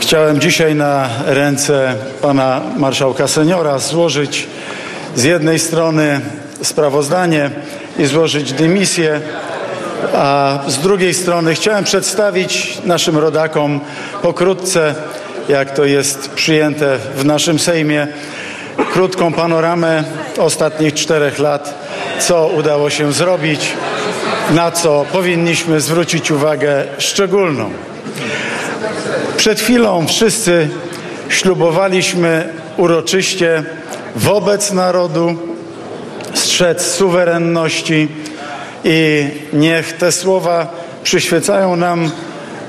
Chciałem dzisiaj na ręce pana marszałka seniora złożyć z jednej strony sprawozdanie i złożyć dymisję, a z drugiej strony chciałem przedstawić naszym rodakom pokrótce, jak to jest przyjęte w naszym Sejmie, krótką panoramę ostatnich czterech lat, co udało się zrobić, na co powinniśmy zwrócić uwagę szczególną. Przed chwilą wszyscy ślubowaliśmy uroczyście wobec narodu strzec suwerenności i niech te słowa przyświecają nam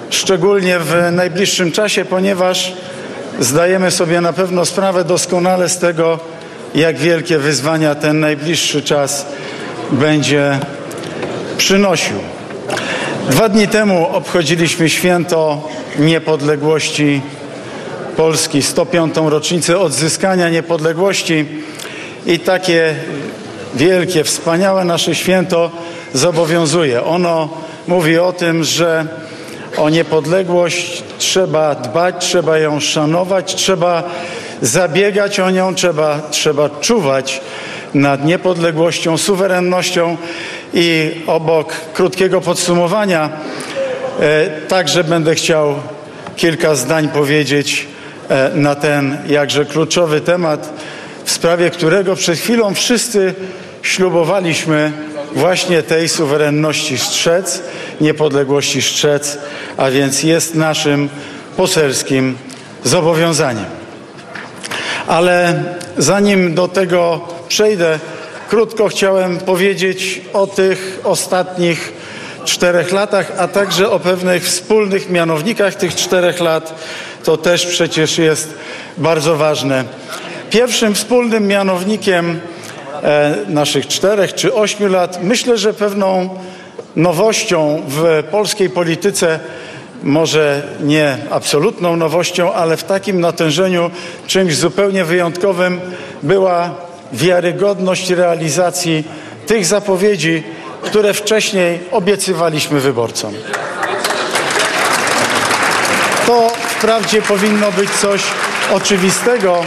szczególnie w najbliższym czasie, ponieważ zdajemy sobie na pewno sprawę doskonale z tego, jak wielkie wyzwania ten najbliższy czas będzie przynosił. Dwa dni temu obchodziliśmy święto niepodległości Polski, 105. rocznicę odzyskania niepodległości i takie wielkie, wspaniałe nasze święto zobowiązuje. Ono mówi o tym, że o niepodległość trzeba dbać, trzeba ją szanować, trzeba zabiegać o nią, trzeba, trzeba czuwać nad niepodległością, suwerennością i obok krótkiego podsumowania także będę chciał kilka zdań powiedzieć e, na ten jakże kluczowy temat, w sprawie którego przed chwilą wszyscy ślubowaliśmy właśnie tej suwerenności strzec, niepodległości strzec, a więc jest naszym poselskim zobowiązaniem. Ale zanim do tego przejdę, krótko chciałem powiedzieć o tych ostatnich czterech latach, a także o pewnych wspólnych mianownikach tych czterech lat. To też przecież jest bardzo ważne. Pierwszym wspólnym mianownikiem e, naszych czterech czy ośmiu lat, myślę, że pewną nowością w polskiej polityce, może nie absolutną nowością, ale w takim natężeniu czymś zupełnie wyjątkowym była wiarygodność realizacji tych zapowiedzi, które wcześniej obiecywaliśmy wyborcom. To wprawdzie powinno być coś oczywistego,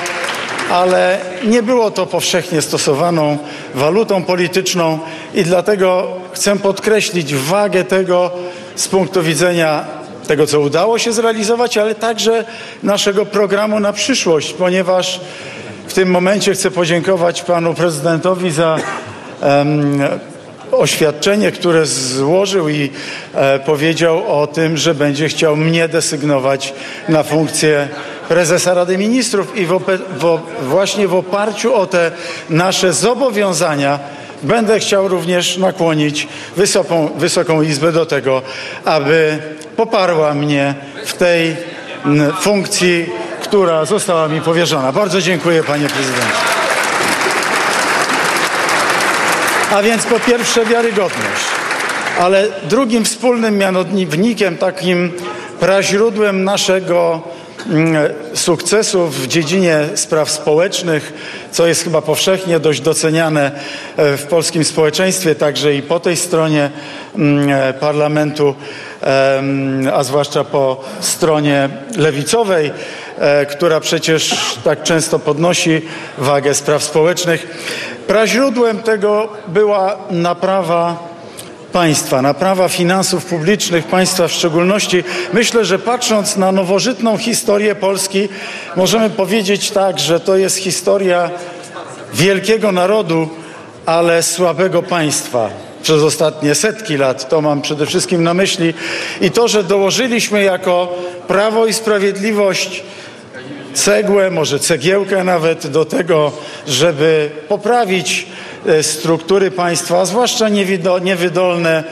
ale nie było to powszechnie stosowaną walutą polityczną i dlatego chcę podkreślić wagę tego z punktu widzenia tego, co udało się zrealizować, ale także naszego programu na przyszłość, ponieważ w tym momencie chcę podziękować panu prezydentowi za um, oświadczenie, które złożył i e, powiedział o tym, że będzie chciał mnie desygnować na funkcję prezesa Rady Ministrów i właśnie w oparciu o te nasze zobowiązania będę chciał również nakłonić Wysoką, Wysoką Izbę do tego, aby poparła mnie w tej funkcji, która została mi powierzona. Bardzo dziękuję panie prezydencie. A więc po pierwsze wiarygodność, ale drugim wspólnym mianownikiem, takim praźródłem naszego mm, sukcesu w dziedzinie spraw społecznych, co jest chyba powszechnie dość doceniane e, w polskim społeczeństwie, także i po tej stronie mm, e, parlamentu, a zwłaszcza po stronie lewicowej, która przecież tak często podnosi wagę spraw społecznych. Praźródłem tego była naprawa państwa, naprawa finansów publicznych, państwa w szczególności. Myślę, że patrząc na nowożytną historię Polski, możemy powiedzieć tak, że to jest historia wielkiego narodu, ale słabego państwa przez ostatnie setki lat. To mam przede wszystkim na myśli. I to, że dołożyliśmy jako Prawo i Sprawiedliwość cegłę, może cegiełkę nawet do tego, żeby poprawić e, struktury państwa, a zwłaszcza niewydolne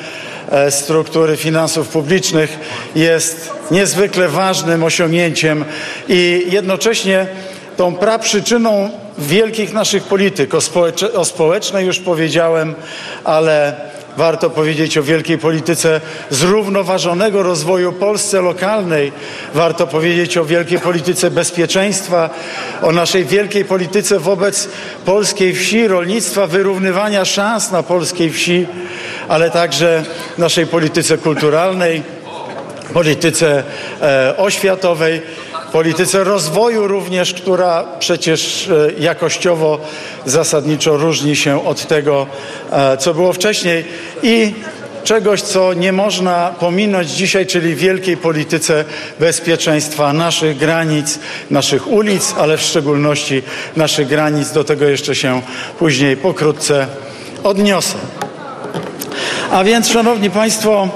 e, struktury finansów publicznych jest niezwykle ważnym osiągnięciem i jednocześnie tą praprzyczyną wielkich naszych polityk. O, o społecznej już powiedziałem, ale Warto powiedzieć o wielkiej polityce zrównoważonego rozwoju Polsce lokalnej. Warto powiedzieć o wielkiej polityce bezpieczeństwa, o naszej wielkiej polityce wobec polskiej wsi, rolnictwa, wyrównywania szans na polskiej wsi, ale także naszej polityce kulturalnej, polityce e, oświatowej polityce rozwoju również, która przecież e, jakościowo zasadniczo różni się od tego, e, co było wcześniej i czegoś, co nie można pominąć dzisiaj, czyli wielkiej polityce bezpieczeństwa naszych granic, naszych ulic, ale w szczególności naszych granic. Do tego jeszcze się później pokrótce odniosę. A więc, Szanowni Państwo,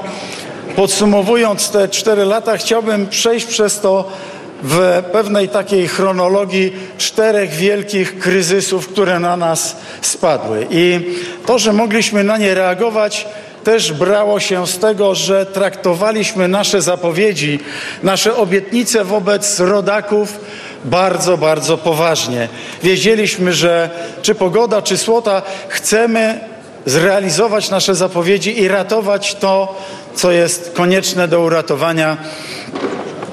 podsumowując te cztery lata, chciałbym przejść przez to w pewnej takiej chronologii czterech wielkich kryzysów, które na nas spadły. I to, że mogliśmy na nie reagować, też brało się z tego, że traktowaliśmy nasze zapowiedzi, nasze obietnice wobec rodaków bardzo, bardzo poważnie. Wiedzieliśmy, że czy pogoda, czy słota, chcemy zrealizować nasze zapowiedzi i ratować to, co jest konieczne do uratowania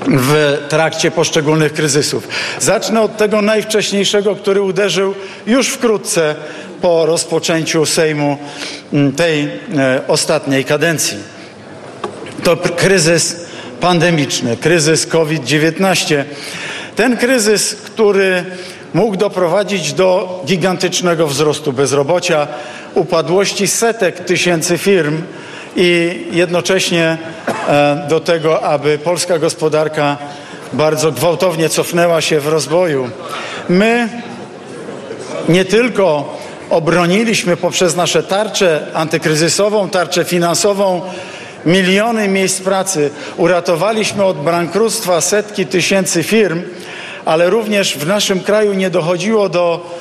w trakcie poszczególnych kryzysów. Zacznę od tego najwcześniejszego, który uderzył już wkrótce po rozpoczęciu Sejmu mm, tej e, ostatniej kadencji. To kryzys pandemiczny, kryzys COVID-19. Ten kryzys, który mógł doprowadzić do gigantycznego wzrostu bezrobocia, upadłości setek tysięcy firm i jednocześnie e, do tego, aby polska gospodarka bardzo gwałtownie cofnęła się w rozwoju. My nie tylko obroniliśmy poprzez nasze tarczę antykryzysową, tarczę finansową miliony miejsc pracy, uratowaliśmy od bankructwa setki tysięcy firm, ale również w naszym kraju nie dochodziło do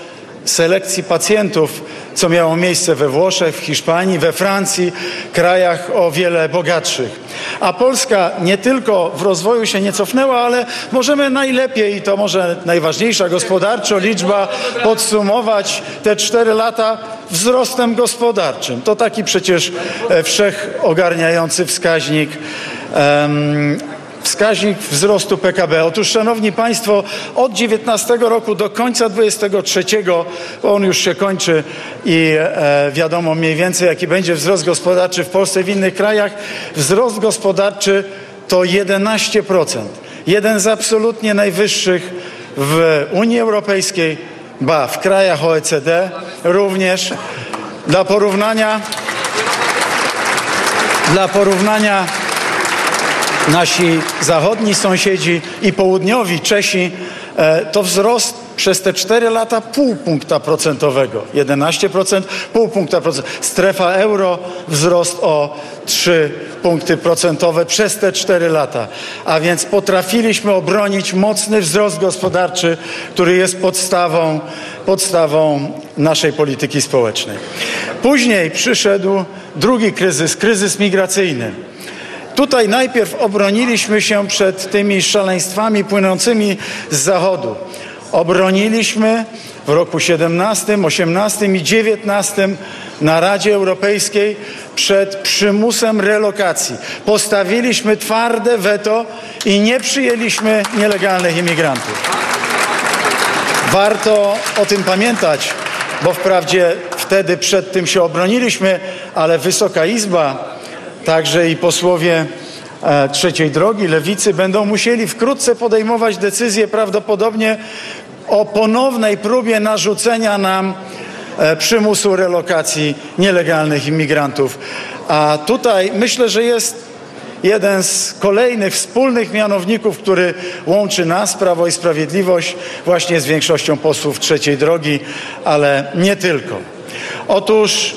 selekcji pacjentów, co miało miejsce we Włoszech, w Hiszpanii, we Francji, krajach o wiele bogatszych. A Polska nie tylko w rozwoju się nie cofnęła, ale możemy najlepiej, i to może najważniejsza gospodarczo liczba, podsumować te cztery lata wzrostem gospodarczym. To taki przecież e, wszechogarniający wskaźnik wskaźnik wzrostu PKB. Otóż, Szanowni Państwo, od 19 roku do końca 23, bo on już się kończy i e, wiadomo mniej więcej, jaki będzie wzrost gospodarczy w Polsce i w innych krajach, wzrost gospodarczy to 11%. Jeden z absolutnie najwyższych w Unii Europejskiej, ba, w krajach OECD również. Dla porównania, dla porównania nasi zachodni sąsiedzi i południowi Czesi, e, to wzrost przez te 4 lata pół punkta procentowego. 11%, pół punkta procentowego. Strefa euro wzrost o 3 punkty procentowe przez te 4 lata. A więc potrafiliśmy obronić mocny wzrost gospodarczy, który jest podstawą, podstawą naszej polityki społecznej. Później przyszedł drugi kryzys, kryzys migracyjny. Tutaj najpierw obroniliśmy się przed tymi szaleństwami płynącymi z zachodu. Obroniliśmy w roku 17, 18 i 19 na Radzie Europejskiej przed przymusem relokacji. Postawiliśmy twarde weto i nie przyjęliśmy nielegalnych imigrantów. Warto o tym pamiętać, bo wprawdzie wtedy przed tym się obroniliśmy, ale Wysoka Izba także i posłowie e, trzeciej drogi, lewicy będą musieli wkrótce podejmować decyzje prawdopodobnie o ponownej próbie narzucenia nam e, przymusu relokacji nielegalnych imigrantów. A tutaj myślę, że jest jeden z kolejnych wspólnych mianowników, który łączy nas, Prawo i Sprawiedliwość, właśnie z większością posłów trzeciej drogi, ale nie tylko. Otóż,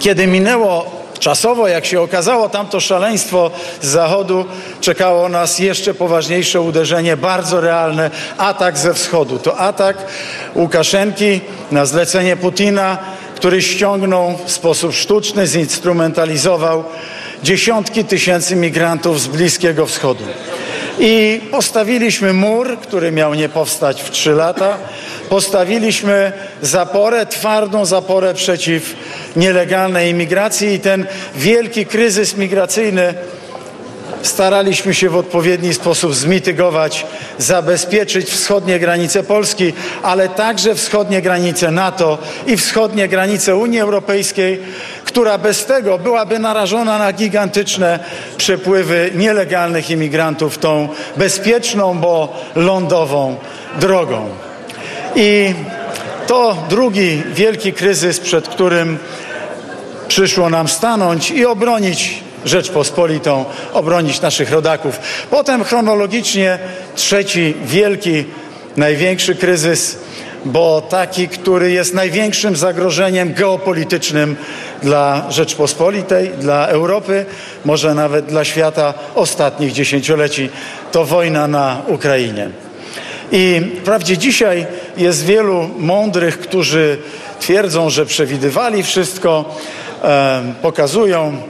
kiedy minęło Czasowo, jak się okazało, tamto szaleństwo z zachodu czekało nas jeszcze poważniejsze uderzenie, bardzo realne, atak ze wschodu. To atak Łukaszenki na zlecenie Putina, który ściągnął w sposób sztuczny, zinstrumentalizował dziesiątki tysięcy migrantów z Bliskiego Wschodu. I postawiliśmy mur, który miał nie powstać w trzy lata. Postawiliśmy zaporę, twardą zaporę przeciw nielegalnej imigracji i ten wielki kryzys migracyjny staraliśmy się w odpowiedni sposób zmitygować, zabezpieczyć wschodnie granice Polski, ale także wschodnie granice NATO i wschodnie granice Unii Europejskiej, która bez tego byłaby narażona na gigantyczne przepływy nielegalnych imigrantów tą bezpieczną, bo lądową drogą. I to drugi wielki kryzys, przed którym przyszło nam stanąć i obronić Rzeczpospolitą, obronić naszych rodaków. Potem chronologicznie trzeci wielki, największy kryzys, bo taki, który jest największym zagrożeniem geopolitycznym dla Rzeczpospolitej, dla Europy, może nawet dla świata ostatnich dziesięcioleci, to wojna na Ukrainie. I wprawdzie dzisiaj jest wielu mądrych, którzy twierdzą, że przewidywali wszystko, pokazują,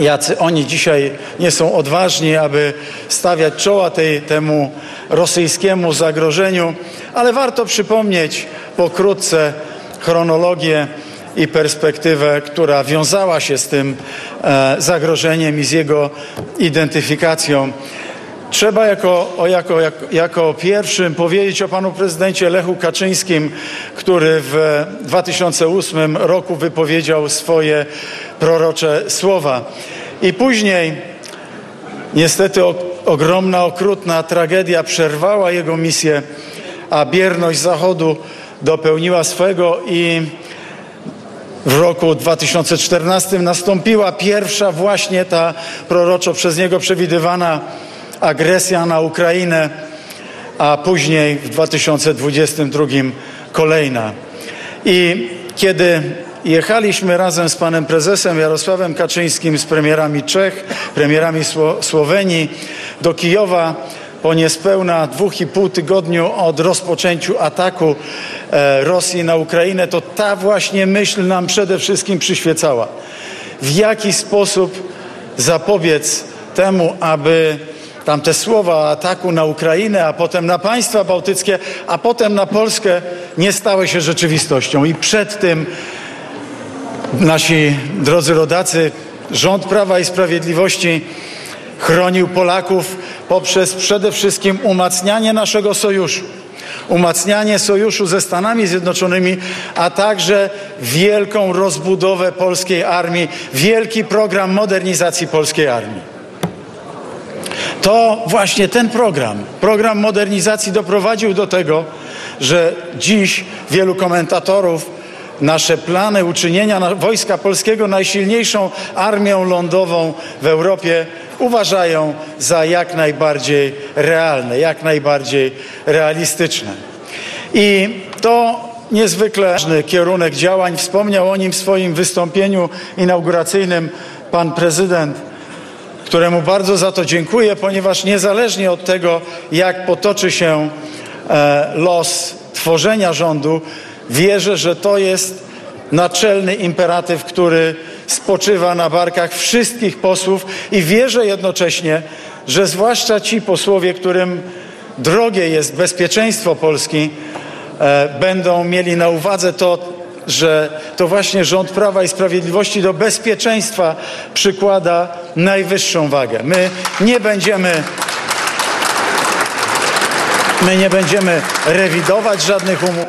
jacy oni dzisiaj nie są odważni, aby stawiać czoła tej, temu rosyjskiemu zagrożeniu, ale warto przypomnieć pokrótce chronologię i perspektywę, która wiązała się z tym e, zagrożeniem i z jego identyfikacją. Trzeba jako, jako, jako, jako pierwszym powiedzieć o panu prezydencie Lechu Kaczyńskim, który w 2008 roku wypowiedział swoje prorocze słowa. I później niestety ogromna, okrutna tragedia przerwała jego misję, a bierność Zachodu dopełniła swego i w roku 2014 nastąpiła pierwsza właśnie ta proroczo przez niego przewidywana agresja na Ukrainę, a później w 2022 kolejna. I kiedy jechaliśmy razem z panem prezesem Jarosławem Kaczyńskim, z premierami Czech, premierami Sło Słowenii do Kijowa po niespełna dwóch i pół tygodniu od rozpoczęciu ataku e, Rosji na Ukrainę, to ta właśnie myśl nam przede wszystkim przyświecała. W jaki sposób zapobiec temu, aby tamte słowa ataku na Ukrainę, a potem na państwa bałtyckie, a potem na Polskę nie stały się rzeczywistością. I przed tym nasi drodzy rodacy, rząd Prawa i Sprawiedliwości chronił Polaków poprzez przede wszystkim umacnianie naszego sojuszu. Umacnianie sojuszu ze Stanami Zjednoczonymi, a także wielką rozbudowę polskiej armii, wielki program modernizacji polskiej armii. To właśnie ten program, program modernizacji doprowadził do tego, że dziś wielu komentatorów nasze plany uczynienia Wojska Polskiego najsilniejszą armią lądową w Europie uważają za jak najbardziej realne, jak najbardziej realistyczne. I to niezwykle ważny kierunek działań. Wspomniał o nim w swoim wystąpieniu inauguracyjnym pan prezydent któremu bardzo za to dziękuję, ponieważ niezależnie od tego, jak potoczy się e, los tworzenia rządu, wierzę, że to jest naczelny imperatyw, który spoczywa na barkach wszystkich posłów i wierzę jednocześnie, że zwłaszcza ci posłowie, którym drogie jest bezpieczeństwo Polski, e, będą mieli na uwadze to, że to właśnie rząd Prawa i Sprawiedliwości do bezpieczeństwa przykłada najwyższą wagę. My nie będziemy my nie będziemy rewidować żadnych umów.